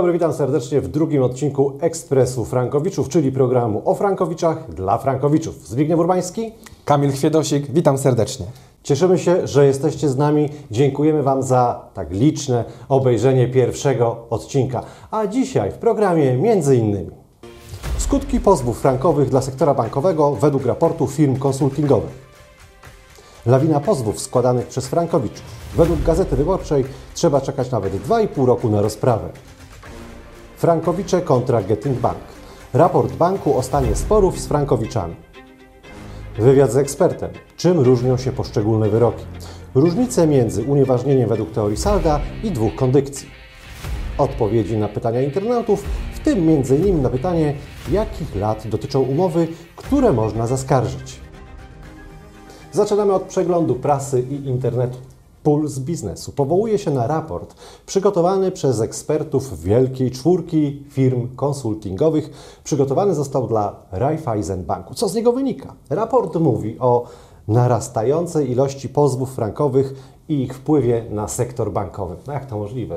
Dobry, witam serdecznie w drugim odcinku Ekspresu Frankowiczów, czyli programu o Frankowiczach dla Frankowiczów. Zbigniew Urbański. Kamil Chwiedosik, witam serdecznie. Cieszymy się, że jesteście z nami. Dziękujemy Wam za tak liczne obejrzenie pierwszego odcinka. A dzisiaj w programie między innymi skutki pozwów frankowych dla sektora bankowego według raportu firm konsultingowych. Lawina pozwów składanych przez Frankowiczów. Według Gazety Wyborczej trzeba czekać nawet 2,5 roku na rozprawę. Frankowicze kontra Getting Bank. Raport banku o stanie sporów z Frankowiczami. Wywiad z ekspertem. Czym różnią się poszczególne wyroki? Różnice między unieważnieniem według teorii Salda i dwóch kondykcji. Odpowiedzi na pytania internautów, w tym m.in. na pytanie, jakich lat dotyczą umowy, które można zaskarżyć. Zaczynamy od przeglądu prasy i internetu. Puls biznesu powołuje się na raport przygotowany przez ekspertów Wielkiej Czwórki firm konsultingowych. Przygotowany został dla Raiffeisen Banku. Co z niego wynika? Raport mówi o narastającej ilości pozwów frankowych i ich wpływie na sektor bankowy. No jak to możliwe?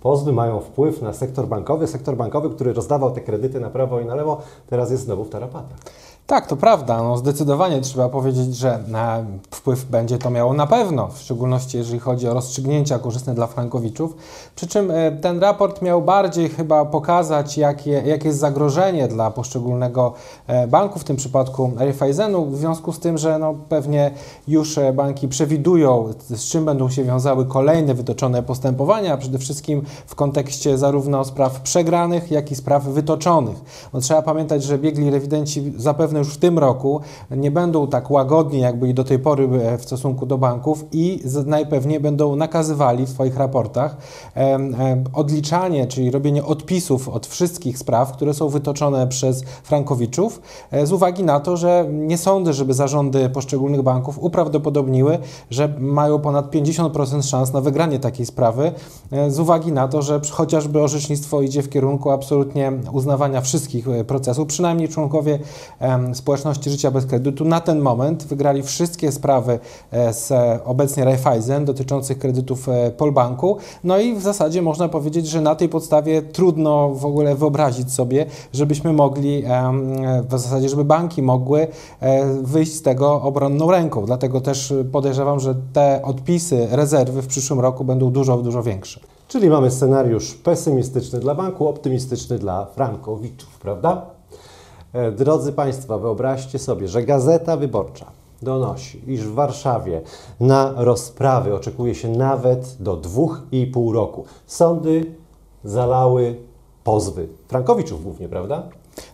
Pozwy mają wpływ na sektor bankowy. Sektor bankowy, który rozdawał te kredyty na prawo i na lewo, teraz jest znowu w tarapatach. Tak, to prawda. No, zdecydowanie trzeba powiedzieć, że e, wpływ będzie to miało na pewno, w szczególności jeżeli chodzi o rozstrzygnięcia korzystne dla frankowiczów. Przy czym e, ten raport miał bardziej chyba pokazać, jakie, jakie jest zagrożenie dla poszczególnego e, banku, w tym przypadku Raiffeisenu, w związku z tym, że no, pewnie już banki przewidują, z czym będą się wiązały kolejne wytoczone postępowania, przede wszystkim w kontekście zarówno spraw przegranych, jak i spraw wytoczonych. No, trzeba pamiętać, że biegli rewidenci zapewne już w tym roku nie będą tak łagodni, jak byli do tej pory e, w stosunku do banków i najpewniej będą nakazywali w swoich raportach odliczanie, czyli robienie odpisów od wszystkich spraw, które są wytoczone przez frankowiczów, e, z uwagi na to, że nie sądzę, żeby zarządy poszczególnych banków uprawdopodobniły, że mają ponad 50% szans na wygranie takiej sprawy, e, z uwagi na to, że chociażby orzecznictwo idzie w kierunku absolutnie uznawania wszystkich procesów, przynajmniej członkowie społeczności życia bez kredytu na ten moment wygrali wszystkie sprawy e, z obecnie Raiffeisen dotyczących kredytów e, Polbanku. No i w zasadzie można powiedzieć, że na tej podstawie trudno w ogóle wyobrazić sobie, żebyśmy mogli, w zasadzie, żeby banki mogły e, wyjść z tego obronną ręką. Dlatego też podejrzewam, że te odpisy, rezerwy w przyszłym roku będą dużo, dużo większe. Czyli mamy scenariusz pesymistyczny dla banku, optymistyczny dla frankowiczów, prawda? E, drodzy Państwo, wyobraźcie sobie, że Gazeta Wyborcza donosi, iż w Warszawie na rozprawy oczekuje się nawet do dwóch i pół roku. Sądy zalały pozwy Frankowiczów głównie, prawda?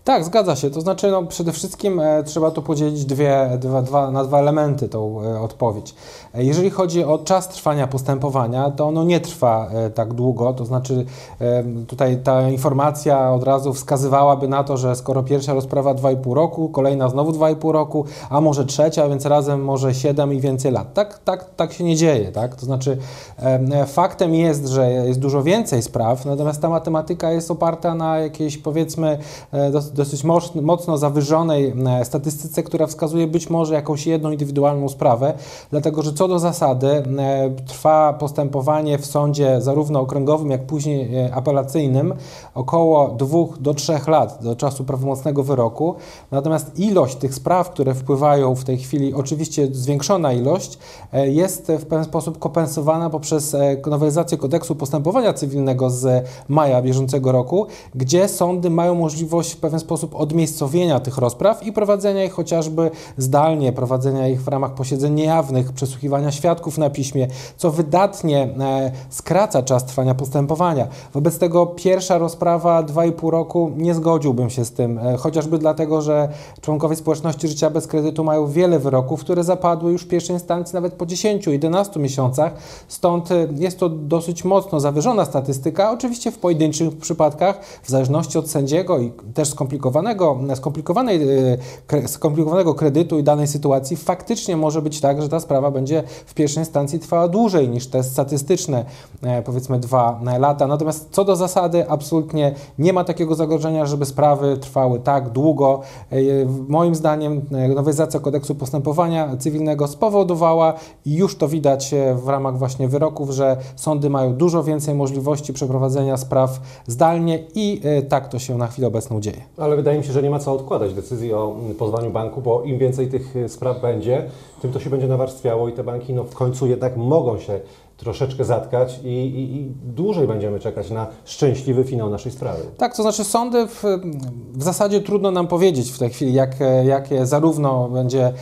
Tak, zgadza się. To znaczy, no, przede wszystkim e, trzeba tu podzielić dwie, dwa, dwa, na dwa elementy tą e, odpowiedź. E, jeżeli chodzi o czas trwania postępowania, to ono nie trwa e, tak długo. To znaczy, e, tutaj ta informacja od razu wskazywałaby na to, że skoro pierwsza rozprawa 2,5 roku, kolejna znowu 2,5 roku, a może trzecia, więc razem może 7 i więcej lat. Tak, tak, tak się nie dzieje. Tak? To znaczy, e, faktem jest, że jest dużo więcej spraw, natomiast ta matematyka jest oparta na jakiejś powiedzmy dosyć mocno zawyżonej e, statystyce, która wskazuje być może jakąś jedną indywidualną sprawę, dlatego że co do zasady e, trwa postępowanie w sądzie zarówno okręgowym, jak później e, apelacyjnym około dwóch do trzech lat do czasu prawomocnego wyroku. Natomiast ilość tych spraw, które wpływają w tej chwili, oczywiście zwiększona ilość, jest w pewien sposób kompensowana poprzez nowelizację kodeksu postępowania cywilnego z maja bieżącego roku, gdzie sądy mają możliwość pewien sposób odmiejscowienia tych rozpraw i prowadzenia ich chociażby zdalnie, prowadzenia ich w ramach posiedzeń niejawnych, przesłuchiwania świadków na piśmie, co wydatnie e, skraca czas trwania postępowania. Wobec tego pierwsza rozprawa 2,5 roku nie zgodziłbym się z tym, e, chociażby dlatego, że członkowie społeczności życia bez kredytu mają wiele wyroków, które zapadły już w pierwszej instancji nawet po 10-11 miesiącach, stąd e, jest to dosyć mocno zawyżona statystyka, oczywiście w pojedynczych przypadkach, w zależności od sędziego i też skomplikowanego, skomplikowanej, e, skomplikowanego kredytu i danej sytuacji, faktycznie może być tak, że ta sprawa będzie w pierwszej instancji trwała dłużej niż te statystyczne, e, powiedzmy, dwa lata. Natomiast co do zasady, absolutnie nie ma takiego zagrożenia, żeby sprawy trwały tak długo. Moim zdaniem nowelizacja kodeksu postępowania cywilnego spowodowała i już to widać w ramach właśnie wyroków, że sądy mają dużo więcej możliwości przeprowadzenia spraw zdalnie i e, tak to się na chwilę obecną dzieje. Ale wydaje mi się, że nie ma co odkładać decyzji o mm, pozwaniu banku, bo im więcej tych e, spraw będzie, tym to się będzie nawarstwiało i te banki no, w końcu jednak mogą się troszeczkę zatkać i, i, i, dłużej będziemy czekać na szczęśliwy finał naszej sprawy. Tak, to znaczy sądy w, w zasadzie trudno nam powiedzieć w tej chwili, jak, jakie zarówno będzie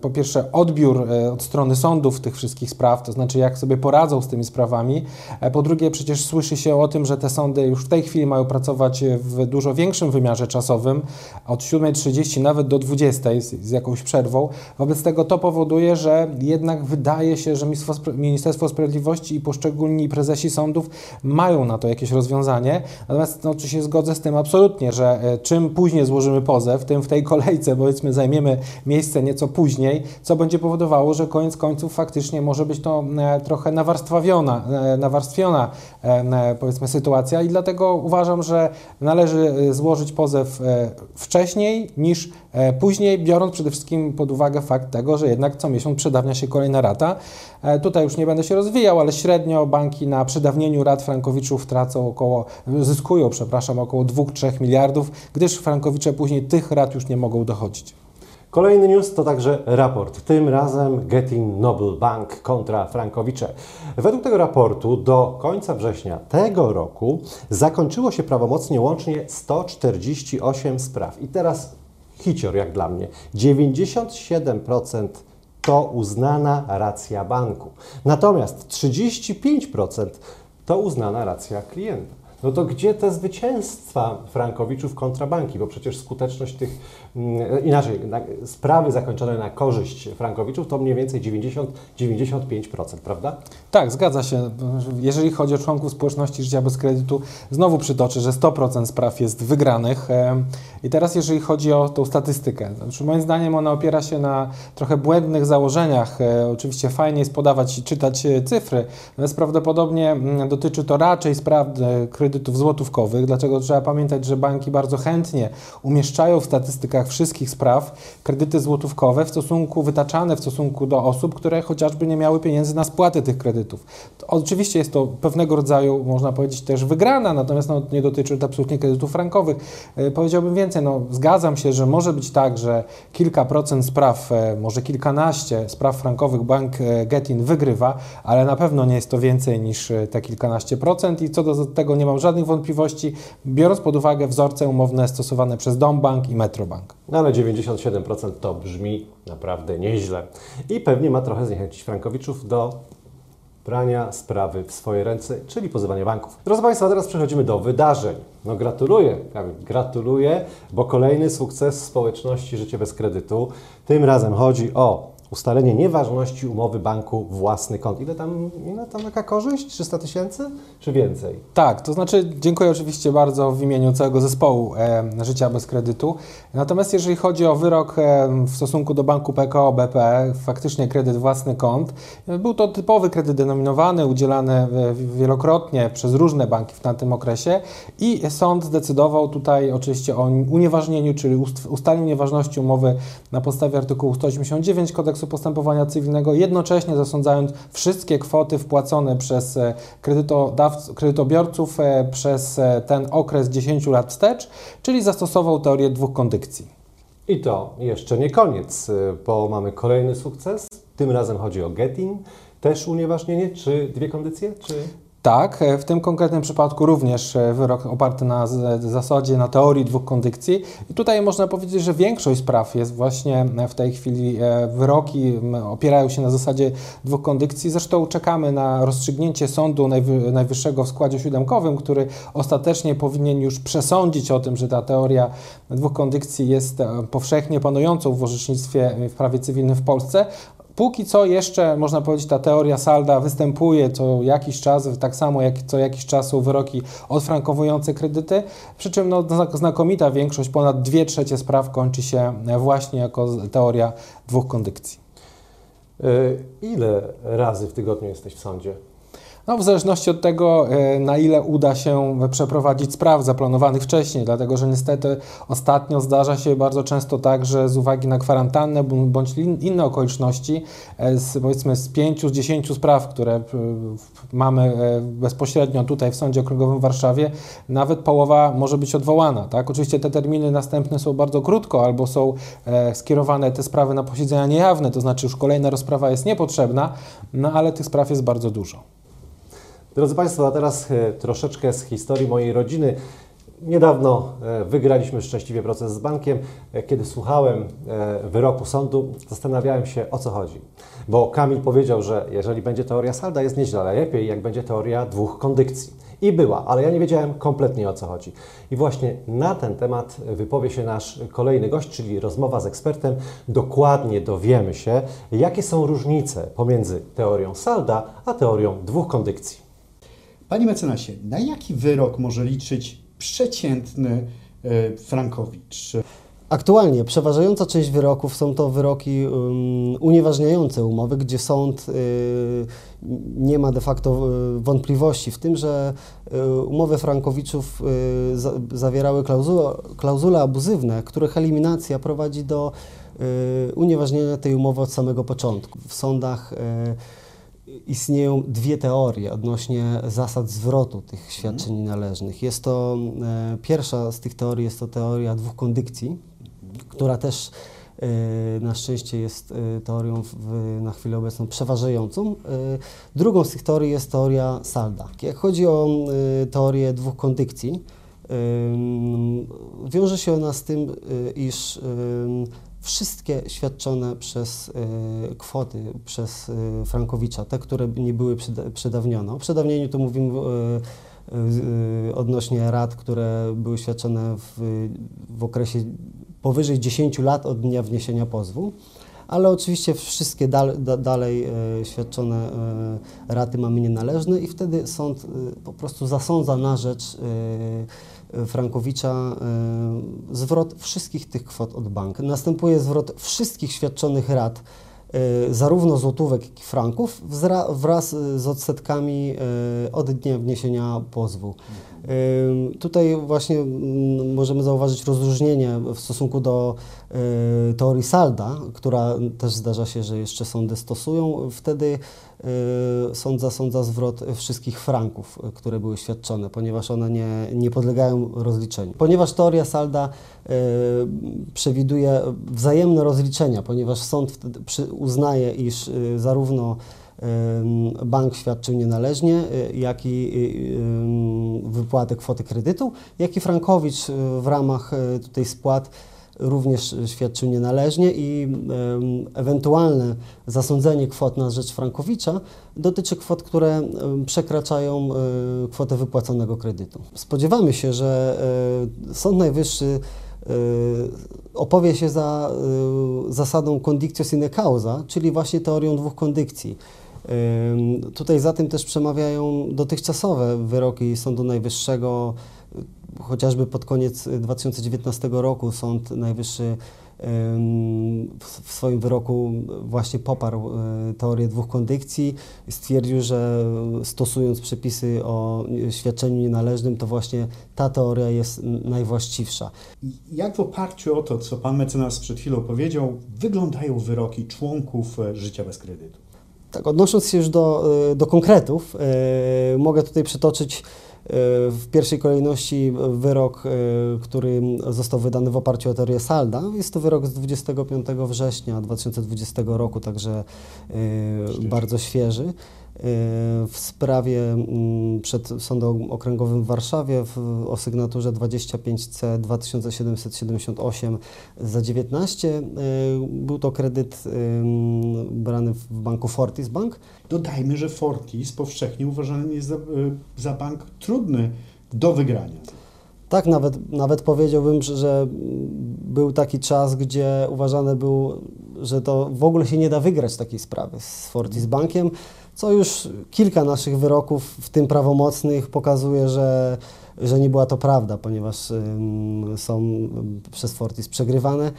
po pierwsze odbiór e, od strony sądów tych wszystkich spraw, to znaczy jak sobie poradzą z tymi sprawami. E, po drugie, przecież słyszy się o tym, że te sądy już w tej chwili mają pracować w dużo większym wymiarze czasowym, od 7.30 nawet do 20.00 z, z jakąś przerwą. Wobec tego to powoduje, że jednak wydaje się, że Ministerstwo Sprawiedliwości i poszczególni prezesi sądów mają na to jakieś rozwiązanie. Natomiast no, czy się zgodzę z tym absolutnie, że e, czym później złożymy pozew, tym w tej kolejce powiedzmy zajmiemy miejsce nieco później, co będzie powodowało, że koniec końców faktycznie może być to e, trochę nawarstwiona, e, nawarstwiona e, powiedzmy sytuacja i dlatego uważam, że należy złożyć pozew wcześniej niż później, biorąc przede wszystkim pod uwagę fakt tego, że jednak co miesiąc przedawnia się kolejna rata. Tutaj już nie będę się rozwijał, ale średnio banki na przedawnieniu rat frankowiczów tracą około, zyskują, przepraszam, około 2-3 miliardów, gdyż frankowicze później tych rat już nie mogą dochodzić. Kolejny news to także raport, tym razem Getting Noble Bank kontra Frankowicze. Według tego raportu do końca września tego roku zakończyło się prawomocnie łącznie 148 spraw. I teraz hicior jak dla mnie. 97% to uznana racja banku. Natomiast 35% to uznana racja klienta no to gdzie te zwycięstwa Frankowiczów kontra banki? Bo przecież skuteczność tych, inaczej, sprawy zakończone na korzyść Frankowiczów to mniej więcej 90-95%, prawda? Tak, zgadza się. Jeżeli chodzi o członków społeczności życia bez kredytu, znowu przytoczę, że 100% spraw jest wygranych. I teraz jeżeli chodzi o tą statystykę, znaczy moim zdaniem ona opiera się na trochę błędnych założeniach. E, oczywiście fajnie jest podawać i czytać e, cyfry, natomiast prawdopodobnie mm, dotyczy to raczej spraw kredytowych, kredytów złotówkowych, dlaczego trzeba pamiętać, że banki bardzo chętnie umieszczają w statystykach wszystkich spraw kredyty złotówkowe w stosunku, wytaczane w stosunku do osób, które chociażby nie miały pieniędzy na spłatę tych kredytów. To oczywiście jest to pewnego rodzaju, można powiedzieć, też wygrana, natomiast no, nie dotyczy to absolutnie kredytów frankowych. E, powiedziałbym więcej, no, zgadzam się, że może być tak, że kilka procent spraw, e, może kilkanaście spraw frankowych bank e, Getin wygrywa, ale na pewno nie jest to więcej niż te kilkanaście procent i co do tego nie mam żadnych wątpliwości, biorąc pod uwagę wzorce umowne stosowane przez Dombank i Metrobank. No ale 97% to brzmi naprawdę nieźle i pewnie ma trochę zniechęcić Frankowiczów do brania sprawy w swoje ręce, czyli pozywania banków. Drodzy Państwo, teraz przechodzimy do wydarzeń. No gratuluję, gratuluję, bo kolejny sukces społeczności Życie bez kredytu. Tym razem chodzi o ustalenie nieważności umowy banku własny kont. Ile tam, ile tam taka korzyść? 300 tysięcy czy więcej? Tak, to znaczy dziękuję oczywiście bardzo w imieniu całego zespołu e, Życia bez kredytu. Natomiast jeżeli chodzi o wyrok e, w stosunku do banku PKO BP, faktycznie kredyt własny kont, e, był to typowy kredyt denominowany, udzielany e, wielokrotnie przez różne banki w tamtym okresie i sąd zdecydował tutaj oczywiście o unieważnieniu, czyli ustaleniu nieważności umowy na podstawie artykułu 189 kodeksu kodeksu postępowania cywilnego, jednocześnie zasądzając wszystkie kwoty wpłacone przez e, kredytobiorców e, przez e, ten okres 10 lat wstecz, czyli zastosował teorię dwóch kondycji. I to jeszcze nie koniec, bo mamy kolejny sukces. Tym razem chodzi o Getting. Też unieważnienie, czy dwie kondycje? Czy... Tak, w tym konkretnym przypadku również wyrok oparty na zasadzie, na teorii dwóch kondykcji. I tutaj można powiedzieć, że większość spraw jest właśnie w tej chwili, wyroki opierają się na zasadzie dwóch kondykcji. Zresztą czekamy na rozstrzygnięcie Sądu Najwyższego w składzie siódemkowym, który ostatecznie powinien już przesądzić o tym, że ta teoria dwóch kondykcji jest powszechnie panującą w orzecznictwie w prawie cywilnym w Polsce. Póki co jeszcze, można powiedzieć, ta teoria salda występuje co jakiś czas, tak samo jak co jakiś czas są wyroki odfrankowujące kredyty, przy czym no, znakomita większość, ponad dwie trzecie spraw kończy się właśnie jako teoria dwóch kondykcji. E, ile razy w tygodniu jesteś w sądzie? No, w zależności od tego, e, na ile uda się przeprowadzić spraw zaplanowanych wcześniej, dlatego że niestety ostatnio zdarza się bardzo często tak, że z uwagi na kwarantannę bądź inne okoliczności, e, z, powiedzmy z pięciu, z dziesięciu spraw, które e, mamy bezpośrednio tutaj w Sądzie Okręgowym w Warszawie, nawet połowa może być odwołana. Tak? Oczywiście te terminy następne są bardzo krótko albo są skierowane te sprawy na posiedzenia niejawne, to znaczy już kolejna rozprawa jest niepotrzebna, no ale tych spraw jest bardzo dużo. Drodzy Państwo, a teraz e, troszeczkę z historii mojej rodziny. Niedawno e, wygraliśmy szczęśliwie proces z bankiem. E, kiedy słuchałem wyroku sądu, zastanawiałem się o co chodzi. Bo Kamil powiedział, że jeżeli będzie teoria salda, jest nieźle, ale lepiej jak będzie teoria dwóch kondykcji. I była, ale ja nie wiedziałem kompletnie o co chodzi. I właśnie na ten temat wypowie się nasz kolejny gość, czyli rozmowa z ekspertem. Dokładnie dowiemy się, jakie są różnice pomiędzy teorią salda a teorią dwóch kondykcji. Panie mecenasie, na jaki wyrok może liczyć przeciętny e, Frankowicz? Aktualnie przeważająca część wyroków są to wyroki um, unieważniające umowy, gdzie sąd y, nie ma de facto y, wątpliwości w tym, że y, umowy Frankowiczów y, za, zawierały klauzule, klauzule abuzywne, których eliminacja prowadzi do y, unieważnienia tej umowy od samego początku. W sądach y, istnieją dwie teorie odnośnie zasad zwrotu tych świadczeń należnych. Jest to e, pierwsza z tych teorii jest to teoria dwóch kondykcji, która też e, na szczęście jest e, teorią w, na chwilę obecną przeważającą. Drugą z tych teorii jest teoria Salda. Jak chodzi o teorię dwóch kondykcji, wiąże się ona z tym, iż wszystkie świadczone przez y, kwoty przez y, Frankowicza, te, które nie były przedawnione. O przedawnieniu to mówimy y, odnośnie rat, które były świadczone w, w okresie powyżej 10 lat od dnia wniesienia pozwu ale oczywiście wszystkie dal, da, dalej świadczone e, raty mamy nienależne i wtedy sąd po prostu zasądza na rzecz Frankowicza zwrot wszystkich tych kwot od banku. Następuje zwrot wszystkich świadczonych rat, zarówno złotówek, jak i franków, wraz z odsetkami od dnia wniesienia pozwu. Tutaj właśnie mm, możemy zauważyć rozróżnienie w stosunku do y, teorii Salda, która też zdarza się, że jeszcze sądy stosują. Wtedy y, sąd zasądza zwrot wszystkich franków, które były świadczone, ponieważ one nie, nie podlegają rozliczeniu. Ponieważ teoria Salda y, przewiduje wzajemne rozliczenia, ponieważ sąd uznaje, iż zarówno bank świadczył nienależnie, y, jak i y, wypłatę kwoty kredytu, jak i Frankowicz y, w ramach tej spłat również świadczył nienależnie i ewentualne zasądzenie kwot na rzecz Frankowicza dotyczy kwot, które przekraczają kwotę wypłaconego kredytu. Spodziewamy się, że Sąd Najwyższy opowie się za zasadą condictio sine causa, czyli właśnie teorią dwóch kondykcji. Tutaj za tym też przemawiają dotychczasowe wyroki Sądu Najwyższego, chociażby pod koniec 2019 roku Sąd Najwyższy w swoim wyroku właśnie poparł e, teorię dwóch kondykcji. Stwierdził, że stosując przepisy o świadczeniu nienależnym, to właśnie ta teoria jest najwłaściwsza. Jak w oparciu o to, co pan mecenas przed chwilą powiedział, wyglądają wyroki członków e, życia bez kredytu? Tak, odnosząc się już do, e, do konkretów, e, mogę tutaj przytoczyć e, w pierwszej kolejności wyrok, który został wydany w oparciu o teorię Salda. Jest to wyrok z 25 września 2020 roku, także bardzo świeży. W sprawie mm, przed Sądem Okręgowym w Warszawie w, o sygnaturze 25C 2778 za 19. Był to kredyt brany w banku Fortis Bank. Dodajmy, że Fortis powszechnie uważany jest za, za bank trudny do wygrania. Tak, nawet, nawet powiedziałbym, że był taki czas, gdzie uważane był, że to w ogóle się nie da wygrać takiej sprawy z Fortis Bankiem, co już kilka naszych wyroków, w tym prawomocnych, pokazuje, że, że nie była to prawda, ponieważ są przez Fortis przegrywane.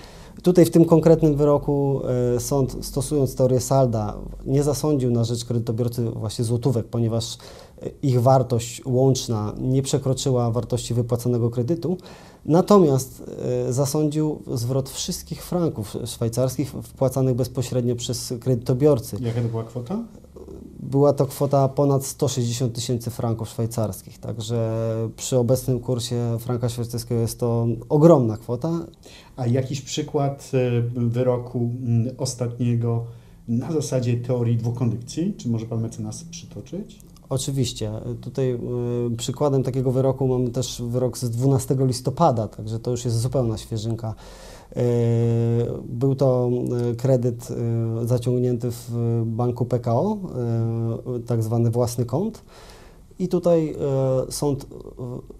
Tutaj w tym konkretnym wyroku e, sąd, stosując teorię salda, nie zasądził na rzecz kredytobiorcy właśnie złotówek, ponieważ ich wartość łączna nie przekroczyła wartości wypłaconego kredytu, natomiast e, zasądził zwrot wszystkich franków szwajcarskich wpłacanych bezpośrednio przez kredytobiorcy. Jaka to była kwota? Była to kwota ponad 160 tysięcy franków szwajcarskich, także przy obecnym kursie franka szwajcarskiego jest to ogromna kwota. A jakiś przykład e, wyroku ostatniego na zasadzie teorii dwóch kondycji? Czy może Pan mecenas przytoczyć? Oczywiście. Tutaj y, przykładem takiego wyroku mamy też wyrok z 12 listopada, także to już jest zupełna świeżynka. Y, był to y, kredyt y, zaciągnięty w banku PKO, tak zwany własny kąt. I tutaj sąd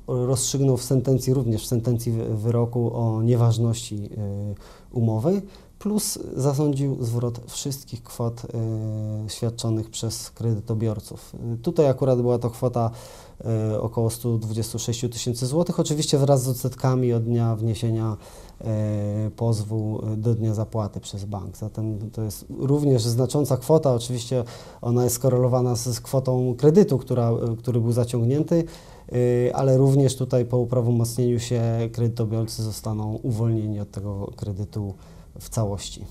rozstrzygnął w sentencji, również w sentencji wyroku o nieważności umowy plus zasądził zwrot wszystkich kwot y, świadczonych przez kredytobiorców. Tutaj akurat była to kwota y, około 126 tysięcy złotych, oczywiście wraz z odsetkami od dnia wniesienia y, pozwu do dnia zapłaty przez bank. Zatem to jest również znacząca kwota, oczywiście ona jest skorelowana z, z kwotą kredytu, która, który był zaciągnięty, ale również tutaj po uprawomocnieniu się kredytobiorcy zostaną uwolnieni od tego kredytu w całości.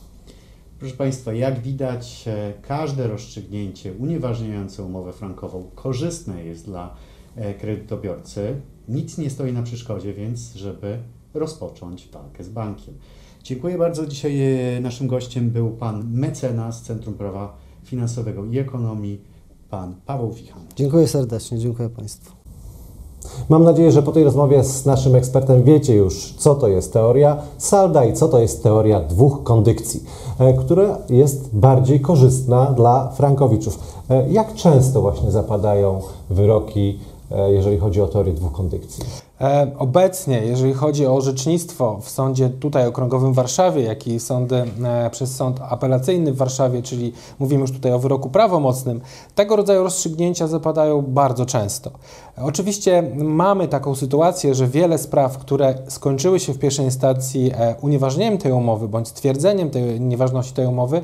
Proszę Państwa, jak widać, e, każde rozstrzygnięcie unieważniające umowę frankową korzystne jest dla e, kredytobiorcy. Nic nie stoi na przeszkodzie, więc żeby rozpocząć walkę z bankiem. Dziękuję bardzo. Dzisiaj e, naszym gościem był pan mecenas Centrum Prawa Finansowego i Ekonomii, pan Paweł Wichan. Dziękuję serdecznie, dziękuję Państwu. Mam nadzieję, że po tej rozmowie z naszym ekspertem wiecie już, co to jest teoria salda i co to jest teoria dwóch kondykcji, e, która jest bardziej korzystna dla frankowiczów. E, jak często właśnie zapadają wyroki, e, jeżeli chodzi o teorię dwóch kondykcji? E, obecnie, jeżeli chodzi o orzecznictwo w sądzie tutaj okręgowym w Warszawie, jak i sądy e, przez sąd apelacyjny w Warszawie, czyli mówimy już tutaj o wyroku prawomocnym, tego rodzaju rozstrzygnięcia zapadają bardzo często. Oczywiście mamy taką sytuację, że wiele spraw, które skończyły się w pierwszej instancji e, unieważnieniem tej umowy bądź stwierdzeniem tej nieważności tej umowy,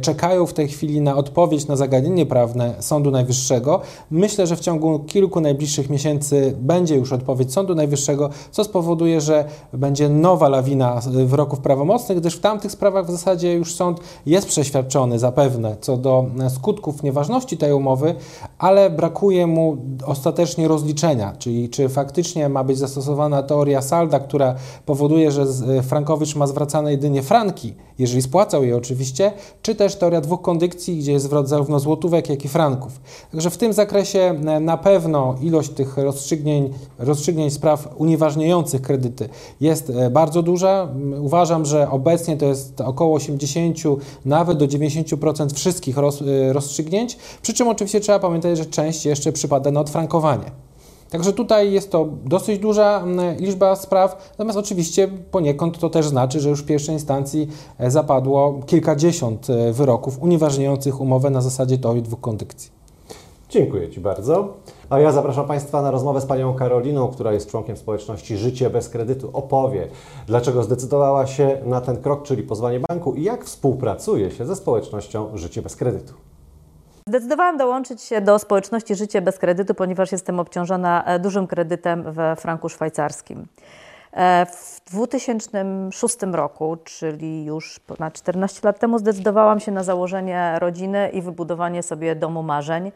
czekają w tej chwili na odpowiedź na zagadnienie prawne Sądu Najwyższego. Myślę, że w ciągu kilku najbliższych miesięcy będzie już odpowiedź Sądu Sądu Najwyższego, co spowoduje, że będzie nowa lawina wyroków prawomocnych, gdyż w tamtych sprawach w zasadzie już sąd jest przeświadczony zapewne co do skutków nieważności tej umowy, ale brakuje mu ostatecznie rozliczenia, czyli czy faktycznie ma być zastosowana teoria salda, która powoduje, że Frankowicz ma zwracane jedynie franki, jeżeli spłacał je oczywiście, czy też teoria dwóch kondykcji, gdzie jest zwrot zarówno złotówek, jak i franków. Także w tym zakresie na pewno ilość tych rozstrzygnięć, spraw unieważniających kredyty jest e, bardzo duża. Uważam, że obecnie to jest około 80, nawet do 90% wszystkich e, rozstrzygnięć, przy czym oczywiście trzeba pamiętać, że część jeszcze przypada na odfrankowanie. Także tutaj jest to dosyć duża liczba spraw, natomiast oczywiście poniekąd to też znaczy, że już w pierwszej instancji e, zapadło kilkadziesiąt wyroków unieważniających umowę na zasadzie teorii dwóch kondykcji. Dziękuję Ci bardzo. A ja zapraszam Państwa na rozmowę z Panią Karoliną, która jest członkiem społeczności Życie bez kredytu. Opowie, dlaczego zdecydowała się na ten krok, czyli pozwanie banku i jak współpracuje się ze społecznością Życie bez kredytu. Zdecydowałam dołączyć się do społeczności Życie bez kredytu, ponieważ jestem obciążona e, dużym kredytem we franku szwajcarskim. E, w 2006 roku, czyli już ponad 14 lat temu, zdecydowałam się na założenie rodziny i wybudowanie sobie domu marzeń.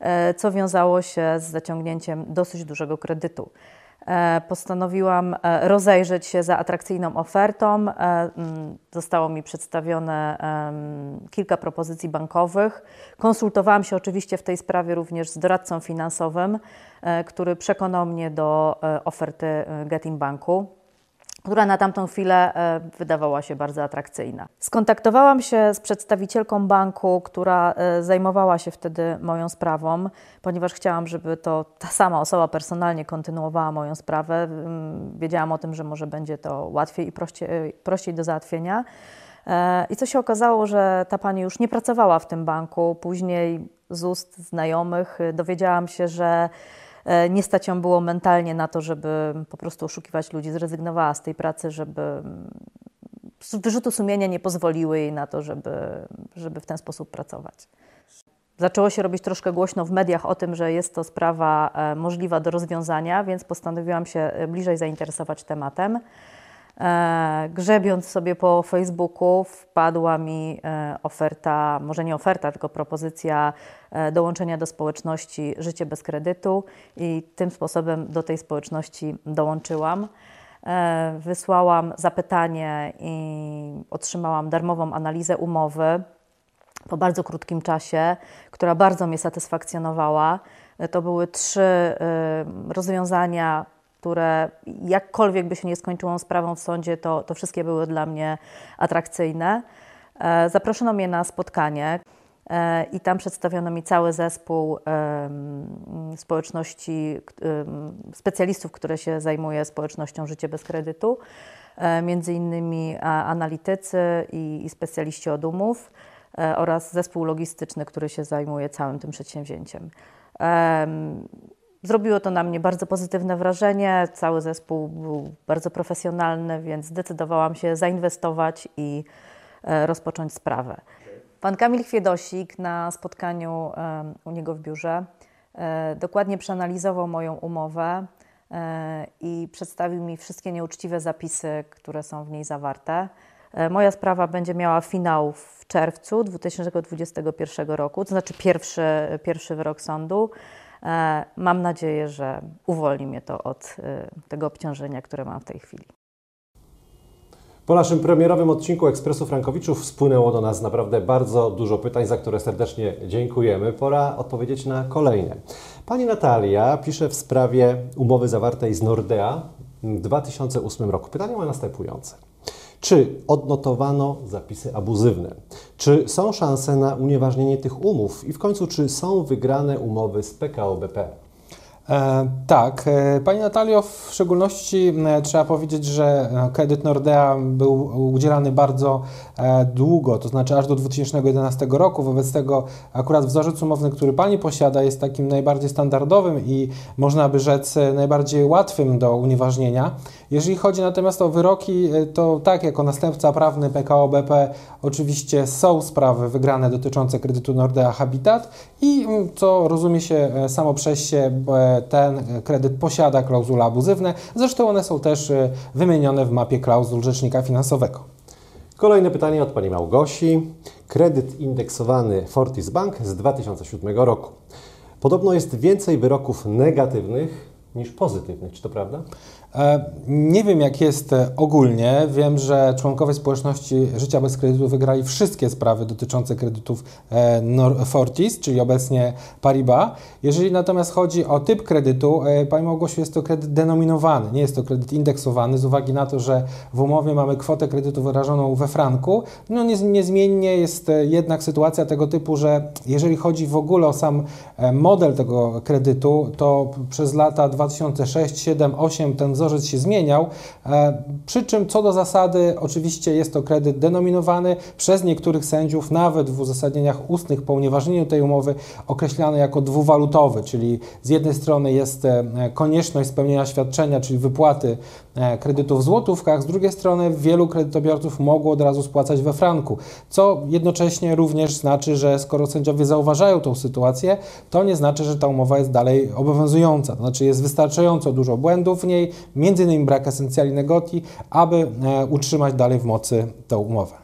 E, co wiązało się z zaciągnięciem dosyć dużego kredytu. E, postanowiłam e, rozejrzeć się za atrakcyjną ofertą. E, mm, Zostało mi przedstawione kilka propozycji bankowych. Konsultowałam się oczywiście w tej sprawie również z doradcą finansowym, który przekonał mnie do oferty Getin Banku która na tamtą chwilę e, wydawała się bardzo atrakcyjna. Skontaktowałam się z przedstawicielką banku, która e, zajmowała się wtedy moją sprawą, ponieważ chciałam, żeby to ta sama osoba personalnie kontynuowała moją sprawę. Wiedziałam o tym, że może będzie to łatwiej i prościej, prościej do załatwienia. E, I co się okazało, że ta pani już nie pracowała w tym banku. Później z ust znajomych y, dowiedziałam się, że e, nie stać ją było mentalnie na to, żeby po prostu oszukiwać ludzi. Zrezygnowała z tej pracy, żeby mm, wyrzutu sumienia nie pozwoliły jej na to, żeby, żeby w ten sposób pracować. Zaczęło się robić troszkę głośno w mediach o tym, że jest to sprawa e, możliwa do rozwiązania, więc postanowiłam się e, bliżej zainteresować tematem. E, Grzebiąc sobie po Facebooku, wpadła mi e, oferta, może nie oferta, tylko propozycja e, dołączenia do społeczności Życie bez kredytu i tym sposobem do tej społeczności dołączyłam. Wysłałam zapytanie i otrzymałam darmową analizę umowy po bardzo krótkim czasie, która bardzo mnie satysfakcjonowała. To były trzy rozwiązania, które jakkolwiek by się nie skończyło sprawą w sądzie, to, to wszystkie były dla mnie atrakcyjne. E, Zaproszono mnie na spotkanie e, i tam przedstawiono mi cały zespół społeczności, specjalistów, które się zajmuje społecznością Życie bez kredytu, e, między innymi analitycy i, specjaliści od umów oraz zespół logistyczny, który się zajmuje całym tym przedsięwzięciem. Zrobiło to na mnie bardzo pozytywne wrażenie. Cały zespół był bardzo profesjonalny, więc zdecydowałam się zainwestować i e, rozpocząć sprawę. Pan Kamil Chwiedosik na spotkaniu u niego w biurze e, dokładnie przeanalizował moją umowę e, i przedstawił mi wszystkie nieuczciwe zapisy, które są w niej zawarte. Moja sprawa będzie miała finał w czerwcu 2021 roku, to znaczy pierwszy, pierwszy wyrok sądu. E, Mam nadzieję, że uwolni mnie to od e, tego obciążenia, które mam w tej chwili. Po naszym premierowym odcinku Ekspresu Frankowiczów spłynęło do nas naprawdę bardzo dużo pytań, za które serdecznie dziękujemy. Pora odpowiedzieć na kolejne. Pani Natalia pisze w sprawie umowy zawartej z Nordea w 2008 roku. Pytanie ma następujące. Czy odnotowano zapisy abuzywne? Czy są szanse na unieważnienie tych umów? I w końcu, czy są wygrane umowy z PKO BP? E, tak, e, Pani Natalio, w szczególności e, trzeba powiedzieć, że e, kredyt Nordea był udzielany bardzo e, długo, to znaczy aż do 2011 roku. Wobec tego akurat wzorzec umowny, który Pani posiada, jest takim najbardziej standardowym i można by rzec najbardziej łatwym do unieważnienia. Jeżeli chodzi natomiast o wyroki, to tak, jako następca prawny PKO BP oczywiście są sprawy wygrane dotyczące kredytu Nordea Habitat i mm, co rozumie się samo przez się, ten kredyt posiada klauzule abuzywne. Zresztą one są też e, wymienione w mapie klauzul rzecznika finansowego. Kolejne pytanie od pani Małgosi. Kredyt indeksowany Fortis Bank z 2007 roku. Podobno jest więcej wyroków negatywnych niż pozytywnych, czy to prawda? E, Nie wiem, jak jest e, ogólnie. Wiem, że członkowie społeczności Życia bez kredytu wygrali wszystkie sprawy dotyczące kredytów e, Fortis, czyli obecnie Paribas. Jeżeli natomiast chodzi o typ kredytu, Pani Małgosiu, jest to kredyt denominowany, nie jest to kredyt indeksowany, z uwagi na to, że w umowie mamy kwotę kredytu wyrażoną we franku. No nie, niezmiennie jest jednak sytuacja tego typu, że jeżeli chodzi w ogóle o sam model tego kredytu, to przez lata 2006, 7, 8 ten wzorzec się zmieniał. E, Przy czym co do zasady, oczywiście jest to kredyt denominowany przez niektórych sędziów, nawet w uzasadnieniach ustnych po unieważnieniu tej umowy, określany jako dwuwalutowy, czyli z jednej strony jest e, konieczność spełnienia świadczenia, czyli wypłaty e, kredytu w złotówkach, z drugiej strony wielu kredytobiorców mogło od razu spłacać we franku, co jednocześnie również znaczy, że skoro sędziowie zauważają tą sytuację, to nie znaczy, że ta umowa jest dalej obowiązująca. To znaczy jest wystarczająco dużo błędów w niej, innymi brak esencjali negoti, aby e, utrzymać dalej w mocy tę umowę.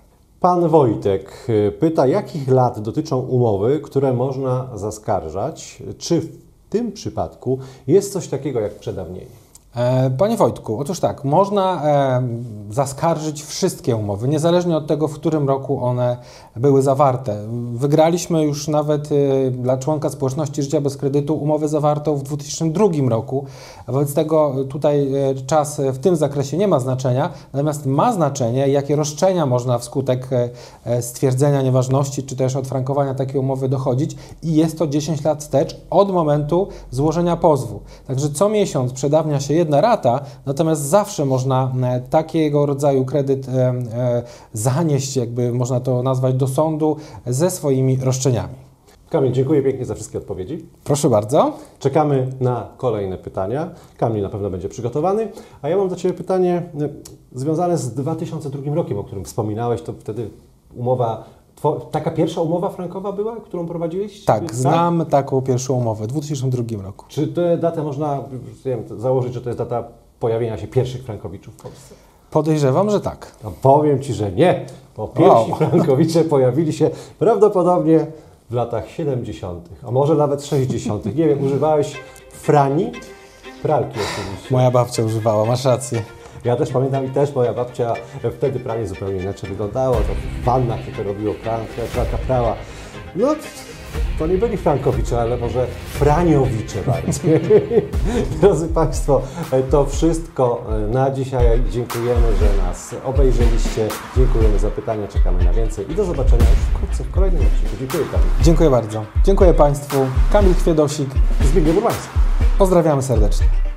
Pan Wojtek y, pyta, jakich lat dotyczą umowy, które można zaskarżać? Czy w tym przypadku jest coś takiego jak przedawnienie? E, Panie Wojtku, otóż tak, można e, zaskarżyć wszystkie umowy, niezależnie od tego, w którym roku one były zawarte. Wygraliśmy już nawet e, dla członka społeczności życia bez kredytu umowę zawartą w 2002 roku. Wobec tego tutaj e, czas w tym zakresie nie ma znaczenia, natomiast ma znaczenie, jakie roszczenia można wskutek stwierdzenia nieważności czy też odfrankowania takiej umowy dochodzić i jest to 10 lat wstecz od momentu złożenia pozwu. Także co miesiąc przedawnia się jedna rata, natomiast zawsze można takiego rodzaju kredyt zanieść, jakby można to nazwać, do sądu ze swoimi roszczeniami. Kamil, dziękuję pięknie za wszystkie odpowiedzi. Proszę bardzo. Czekamy na kolejne pytania. Kamil na pewno będzie przygotowany. A ja mam do Ciebie pytanie y, związane z 2002 rokiem, o którym wspominałeś. To wtedy umowa, taka pierwsza umowa frankowa była, którą prowadziłeś? Tak, znam taką pierwszą umowę w 2002 roku. Czy tę datę można wiem, założyć, że to jest data pojawienia się pierwszych frankowiczów w Polsce? Podejrzewam, że tak. No powiem Ci, że nie, bo pierwsi Wow. frankowicze pojawili się prawdopodobnie w latach 70., a może nawet 60. Nie wiem, używałeś frani? Pralki oczywiście. Moja babcia używała, masz rację. Ja też pamiętam i też moja babcia wtedy pranie zupełnie inaczej wyglądało. To w wannach się to robiło, pralka, prała. No, to nie byli frankowicze, ale może franiowicze bardziej. Drodzy Państwo, to wszystko na dzisiaj. Dziękujemy, że nas obejrzeliście. Dziękujemy za pytania, czekamy na więcej i do zobaczenia już wkrótce w kolejnym odcinku. Dziękuję Kamil. Dziękuję bardzo. Dziękuję Państwu. Kamil Chwiedosik. Zbigniew Urbański. Pozdrawiamy serdecznie.